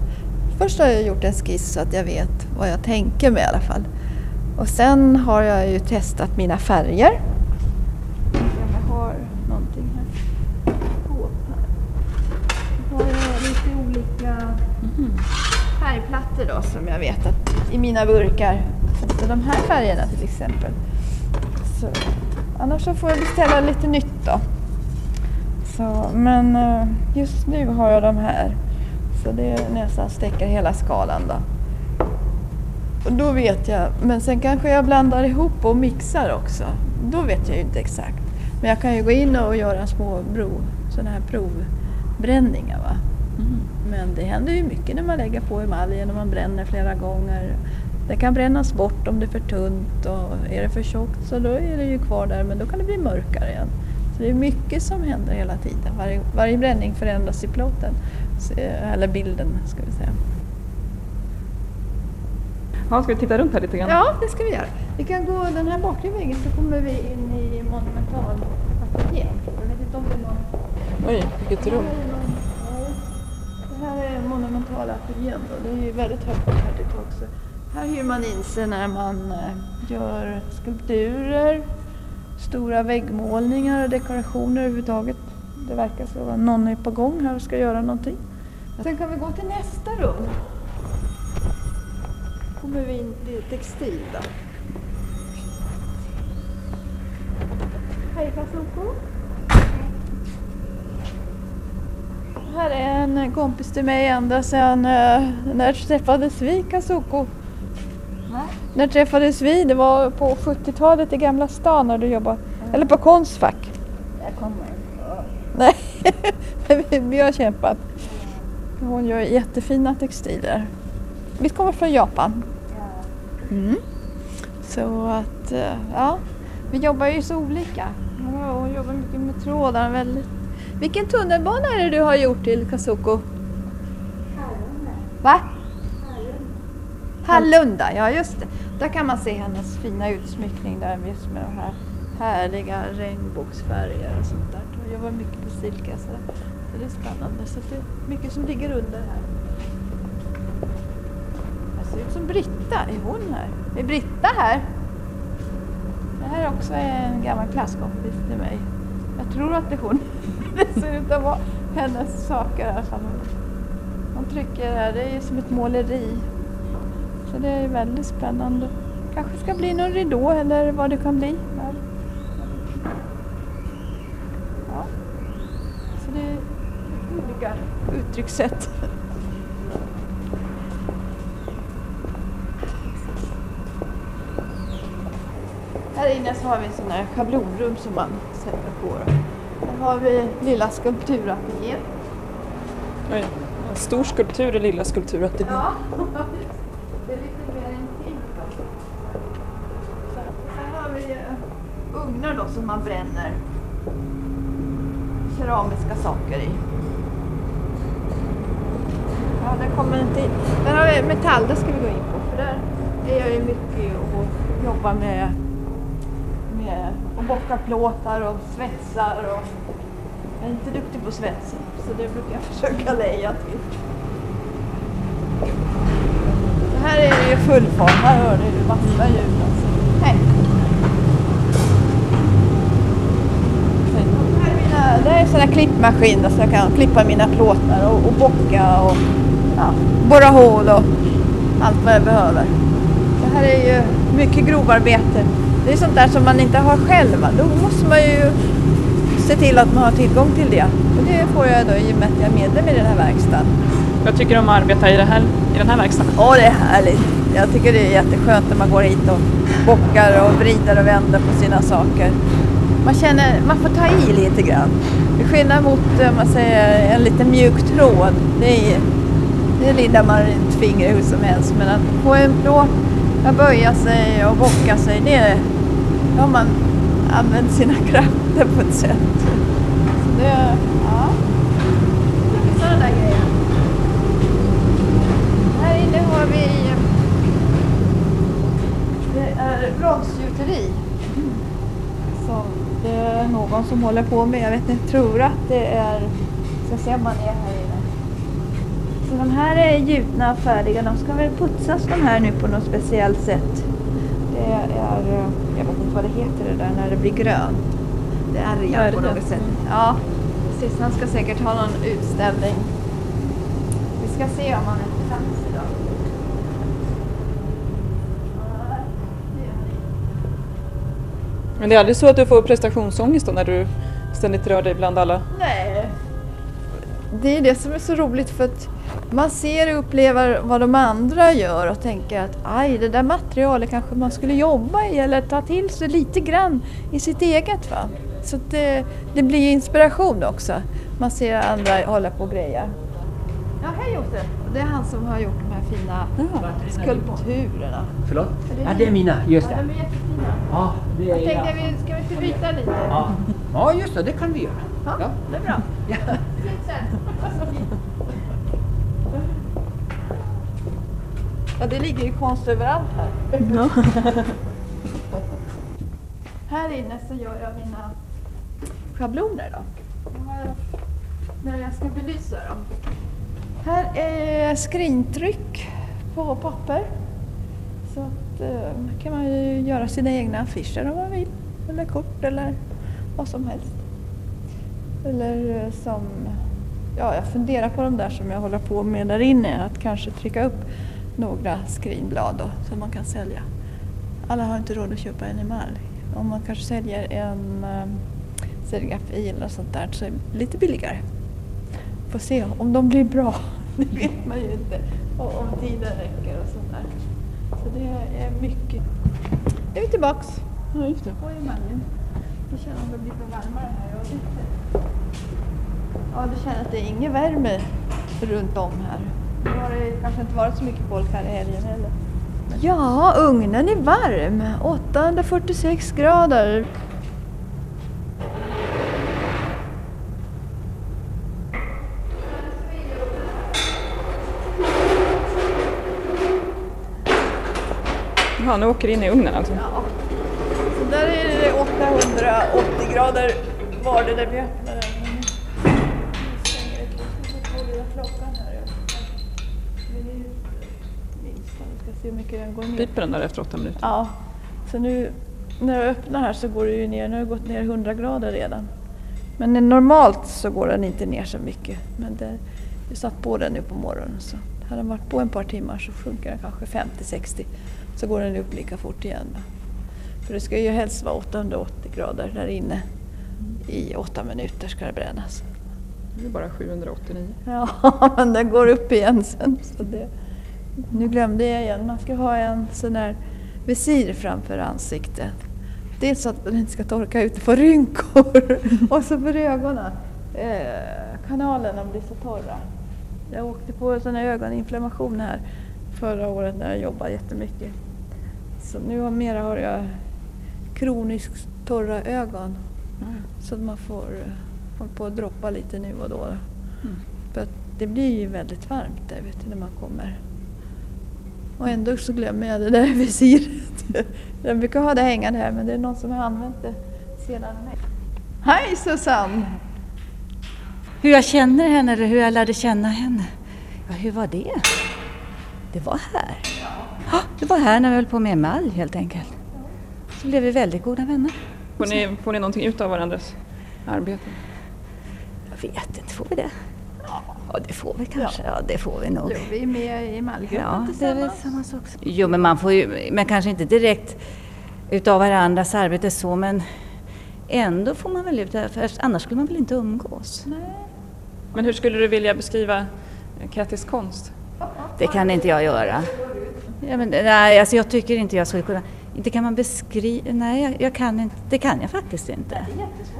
Först har jag gjort en skiss så att jag vet vad jag tänker med i alla fall. Och sen har jag ju testat mina färger. Jag har någonting här. Jag har lite olika färgplattor då som jag vet att i mina burkar. Så de här färgerna till exempel. Så, annars så får jag beställa lite nytt då. Så, men eh, just nu har jag de här. Så det nästan steker hela skalan då. Och då vet jag, men sen kanske jag blandar ihop och mixar också. Då vet jag ju inte exakt. Men jag kan ju gå in och göra små bro, sådana här provbränningar. Va? Men det händer ju mycket när man lägger på emaljen och man bränner flera gånger. Det kan brännas bort om det är för tunt och är det för tjockt så då är det ju kvar där men då kan det bli mörkare igen. Så det är mycket som händer hela tiden. Varje, varje bränning förändras i plåten, eller bilden ska vi säga. Ja, ska vi titta runt här lite grann? Ja, det ska vi göra. Vi kan gå den här bakre väggen så kommer vi in i monumentalateljén. Jag vet inte om det är någon... Oj, vilket rum. Det här då. Det är ju väldigt högt här till tak Här hyr man in sig när man eh, gör skulpturer, stora väggmålningar och dekorationer överhuvudtaget. Det verkar som att någon är på gång här och ska göra någonting. Sen kan vi gå till nästa rum. kommer vi in till textil då. Hej Kasuko. Här är en kompis till mig ända sedan eh, när träffades vi Kasuko? När träffades vi? Det var på 70-talet i Gamla stan när du jobbade. Eller på Konstfack. Jag kommer inte ihåg. Nej, vi, vi har kämpat. Hon gör jättefina textiler. Vi kommer från Japan. Ja. Mm. Så att, eh, ja, vi jobbar ju så olika. Hon jobbar mycket med trådar. Väldigt. Vilken tunnelbana är det du har gjort till Kasuko? Hallunda. Va? Hallunda. Hallunda, ja just det. Där kan man se hennes fina utsmyckning där just med de här härliga regnbågsfärger och sånt där. Hon jobbar mycket på silke. Så det är spännande. Så det är mycket som ligger under här. Det ser ut som Britta. Är hon här? Är Britta här? Det här är också en gammal klasskompis till mig. Jag tror att det är hon. Det ser ut att vara hennes saker i alla hon- Hon trycker här. Det är som ett måleri. Så det är väldigt spännande. Kanske ska bli någon ridå eller vad det kan bli. Här. Ja. Så det är olika uttryckssätt. Inne så har vi en sån här schablonrum som man sätter på. Här har vi lilla skulpturateljén. Oj, en stor skulptur i lilla skulpturateljén. Ja, det är lite mer intimt. Här har vi ugnar då som man bränner keramiska saker i. Ja, där kommer inte in. Där har vi metall, det ska vi gå in på. För där är jag ju mycket och jobbar med, Eh, och bockar plåtar och svetsar. Och jag är inte duktig på svets, så det brukar jag försöka leja till. Så här är det ju full fart. Här hör du ju vassa ljud. Alltså. Hej! Är det här är en sån här klippmaskin där så jag kan klippa mina plåtar och, och bocka och ja, borra hål och allt vad jag behöver. Det här är ju mycket grovarbete. Det är sånt där som man inte har själv. Då måste man ju se till att man har tillgång till det. Och det får jag då i och med att jag är medlem i den här verkstaden. Jag tycker om att arbeta i, det här, i den här verkstaden. Ja, det är härligt. Jag tycker det är jätteskönt när man går hit och bockar och vrider och vänder på sina saker. Man känner, man får ta i lite grann. Till skillnad mot eh, om man säger, en liten mjuk tråd. Det, är, det lindar man ett finger hur som helst. Men att få en plåt att böja sig och bocka sig, det då har man använt sina krafter på ett sätt. Så det, ja. Sådana där grejer. Här inne har vi det är bronsgjuteri. Som det är någon som håller på med. Jag vet inte, tror att det är, ska se om man är här. Så de här är gjutna och färdiga. De ska väl putsas de här nu på något speciellt sätt. Det är, eh, jag vet inte vad det heter det där när det blir grönt. Det är ärgat på något sätt. Ja, precis. Han ska säkert ha någon utställning. Vi ska se om han är plats idag. Men det är aldrig så att du får prestationsångest då när du ständigt rör dig bland alla? Nej. Det är det som är så roligt för att man ser och upplever vad de andra gör och tänker att aj, det där materialet kanske man skulle jobba i eller ta till sig lite grann i sitt eget. Va? Så att det, det blir inspiration också. Man ser andra hålla på och grejer. Ja, hej Josef! Det är han som har gjort de här fina skulpturerna. Förlåt? Är det Ja, det är mina. Just Ja, det. de är jättefina. Ja, det Jag är tänkte, jag. vi- ska vi inte byta lite? Ja. ja, just det. Det kan vi göra. Ja, Ja. det är bra. Ja. Sen. Ja, det ligger ju konst överallt här. här inne så gör jag mina schabloner då. När jag ska belysa dem. Här är skrintryck på papper. Så att, eh, kan man ju göra sina egna affischer om man vill. Eller kort eller vad som helst. Eller eh, som, ja jag funderar på de där som jag håller på med där inne. Att kanske trycka upp några skrinblad då, som man kan sälja. Alla har inte råd att köpa en emalj. Om man kanske säljer en eh, serigrafi eller något sånt där så är det lite billigare. Får se om de blir bra. Det vet man ju inte. Och om tiden räcker och sånt där. Så det är mycket. Nu är vi tillbaks. Ja, just det. På emaljen. Jag känner om det blir för varmare här. Jag vet. Ja, du känner att det är ingen värme runt om här. Nu har det kanske inte varit så mycket folk här i helgen heller. Ja, ugnen är varm. 846 grader. Jaha, nu åker det in i ugnen alltså? Ja. Så där är det 880 grader var det när vi se hur mycket den går ner. Piper den där efter åtta minuter? Ja, så nu när jag öppnar här så går det ju ner. Nu har det gått ner 100 grader redan. Men normalt så går den inte ner så mycket. Men det, jag satt på den nu på morgonen så hade den varit på en par timmar så sjunker den kanske 50-60. Så går den upp lika fort igen. För det ska ju helst vara 880 grader där inne. I åtta minuter ska det brännas. Det är bara 789. Ja, men den går upp igen sen. Så det, nu glömde jag igen, man ska ha en sån där visir framför ansiktet. Dels så att den inte ska torka ut och få rynkor och så för ögonen. Eh, kanalerna blir så torra. Jag åkte på en sån här ögoninflammation här förra året när jag jobbade jättemycket. Så nu har mera har jag kroniskt torra ögon. Så att man får eh, hålla på att droppa lite nu och då. För att det blir ju väldigt varmt där vet du, när man kommer. Och ändå så glömmer jag det där visiret. Jag brukar ha det hängande här men det är någon som har använt det sedan mig. Hej Susanne! Hur jag känner henne eller hur jag lärde känna henne? Ja, hur var det? Det var här. Ja, det var här när vi höll på med emalj helt enkelt. Så blev vi väldigt goda vänner. Får ni, får ni någonting ut av varandras arbete? Jag vet inte, får vi det? Ja, det får vi kanske. Ja, det får vi nog. Jo, vi är med i Emalgruppen Ja, det är väl tillsammans. samma sak. Jo, men man får ju, men kanske inte direkt utav varandras arbete så, men ändå får man väl ut det, för annars skulle man väl inte umgås. Men hur skulle du vilja beskriva Kattys konst? Det kan inte jag göra. Ja, men, nej, alltså jag tycker inte jag skulle kunna. Inte kan man beskriva, nej jag, jag kan inte, det kan jag faktiskt inte.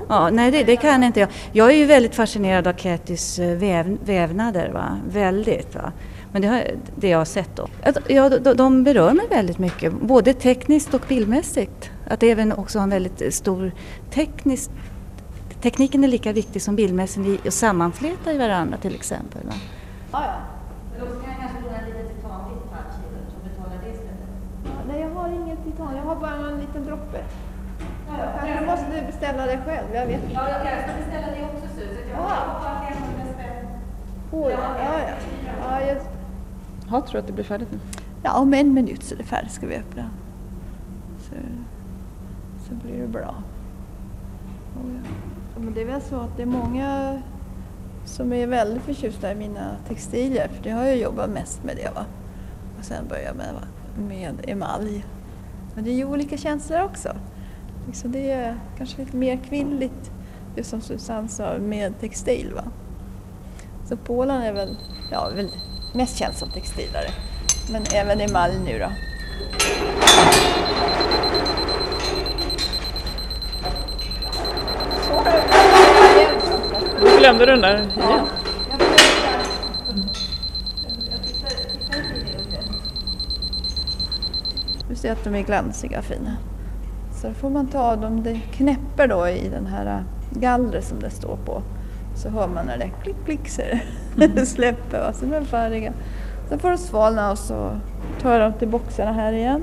Ja, nej det, det kan inte jag. Jag är ju väldigt fascinerad av Kattys eh, väv, vävnader, va? väldigt. Va? Men det, har, det jag har sett då. Att, ja, de, de berör mig väldigt mycket, både tekniskt och bildmässigt. Att även också ha en väldigt stor teknisk Tekniken är lika viktig som bildmässigt i att sammanfläta i varandra till exempel. Va? Ja, ja. Men då kan jag kanske låna lite titan ditt halvkilo som betalar det istället. Ja, nej, jag har inget titan. Jag har bara en liten droppe. Jag kanske måste beställa det själv. Jag vet inte. Ja, jag ska beställa det också så att jag Ja. har 500 spänn. Oj, ja, ja. Ja, jag, Ja, tror du att det blir färdigt nu? ja, om en minut så är det färdigt ska vi öppna. Så, så blir det bra. Oh, ja. Ja, Men det är väl så att det är många som är väldigt förtjusta i mina textilier. För det har jag jobbat mest med det. Va? Och sen började med, med emalj. Men det är ju olika känslor också. Liksom det är kanske lite mer kvinnligt, det som Susanne sa, med textil. Va? Så Polen är väl, ja, väl mest känd som textilare. Men även emalj nu då. Så. Nu glömde du den där igen. Ja. I. Du ser att de är glansiga och fina. Så då får man ta dem, det knäpper då i den här gallret som det står på. Så hör man när det klick klick så det släpper och så är de färdiga. Sen får de svalna och så tar jag dem till boxarna här igen.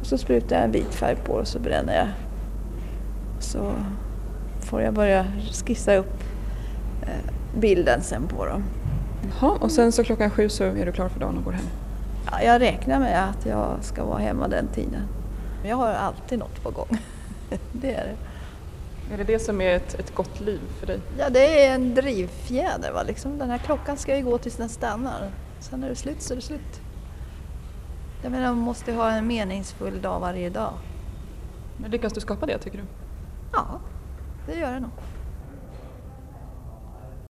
Och så sprutar jag en vit färg på och så bränner jag. Så får jag börja skissa upp eh, bilden sen på dem. Jaha, och sen så klockan sju så är du klar för dagen och går hem. Ja, jag räknar med att jag ska vara hemma den tiden. Jag har alltid något på gång. det är det. Är det det som är ett, ett gott liv för dig? Ja, det är en drivfjäder. Va? Liksom, den här klockan ska ju gå tills den stannar. Sen är det slut så är det slut. Jag menar, man måste ha en meningsfull dag varje dag. Men lyckas du skapa det tycker du? Ja, det gör det nog.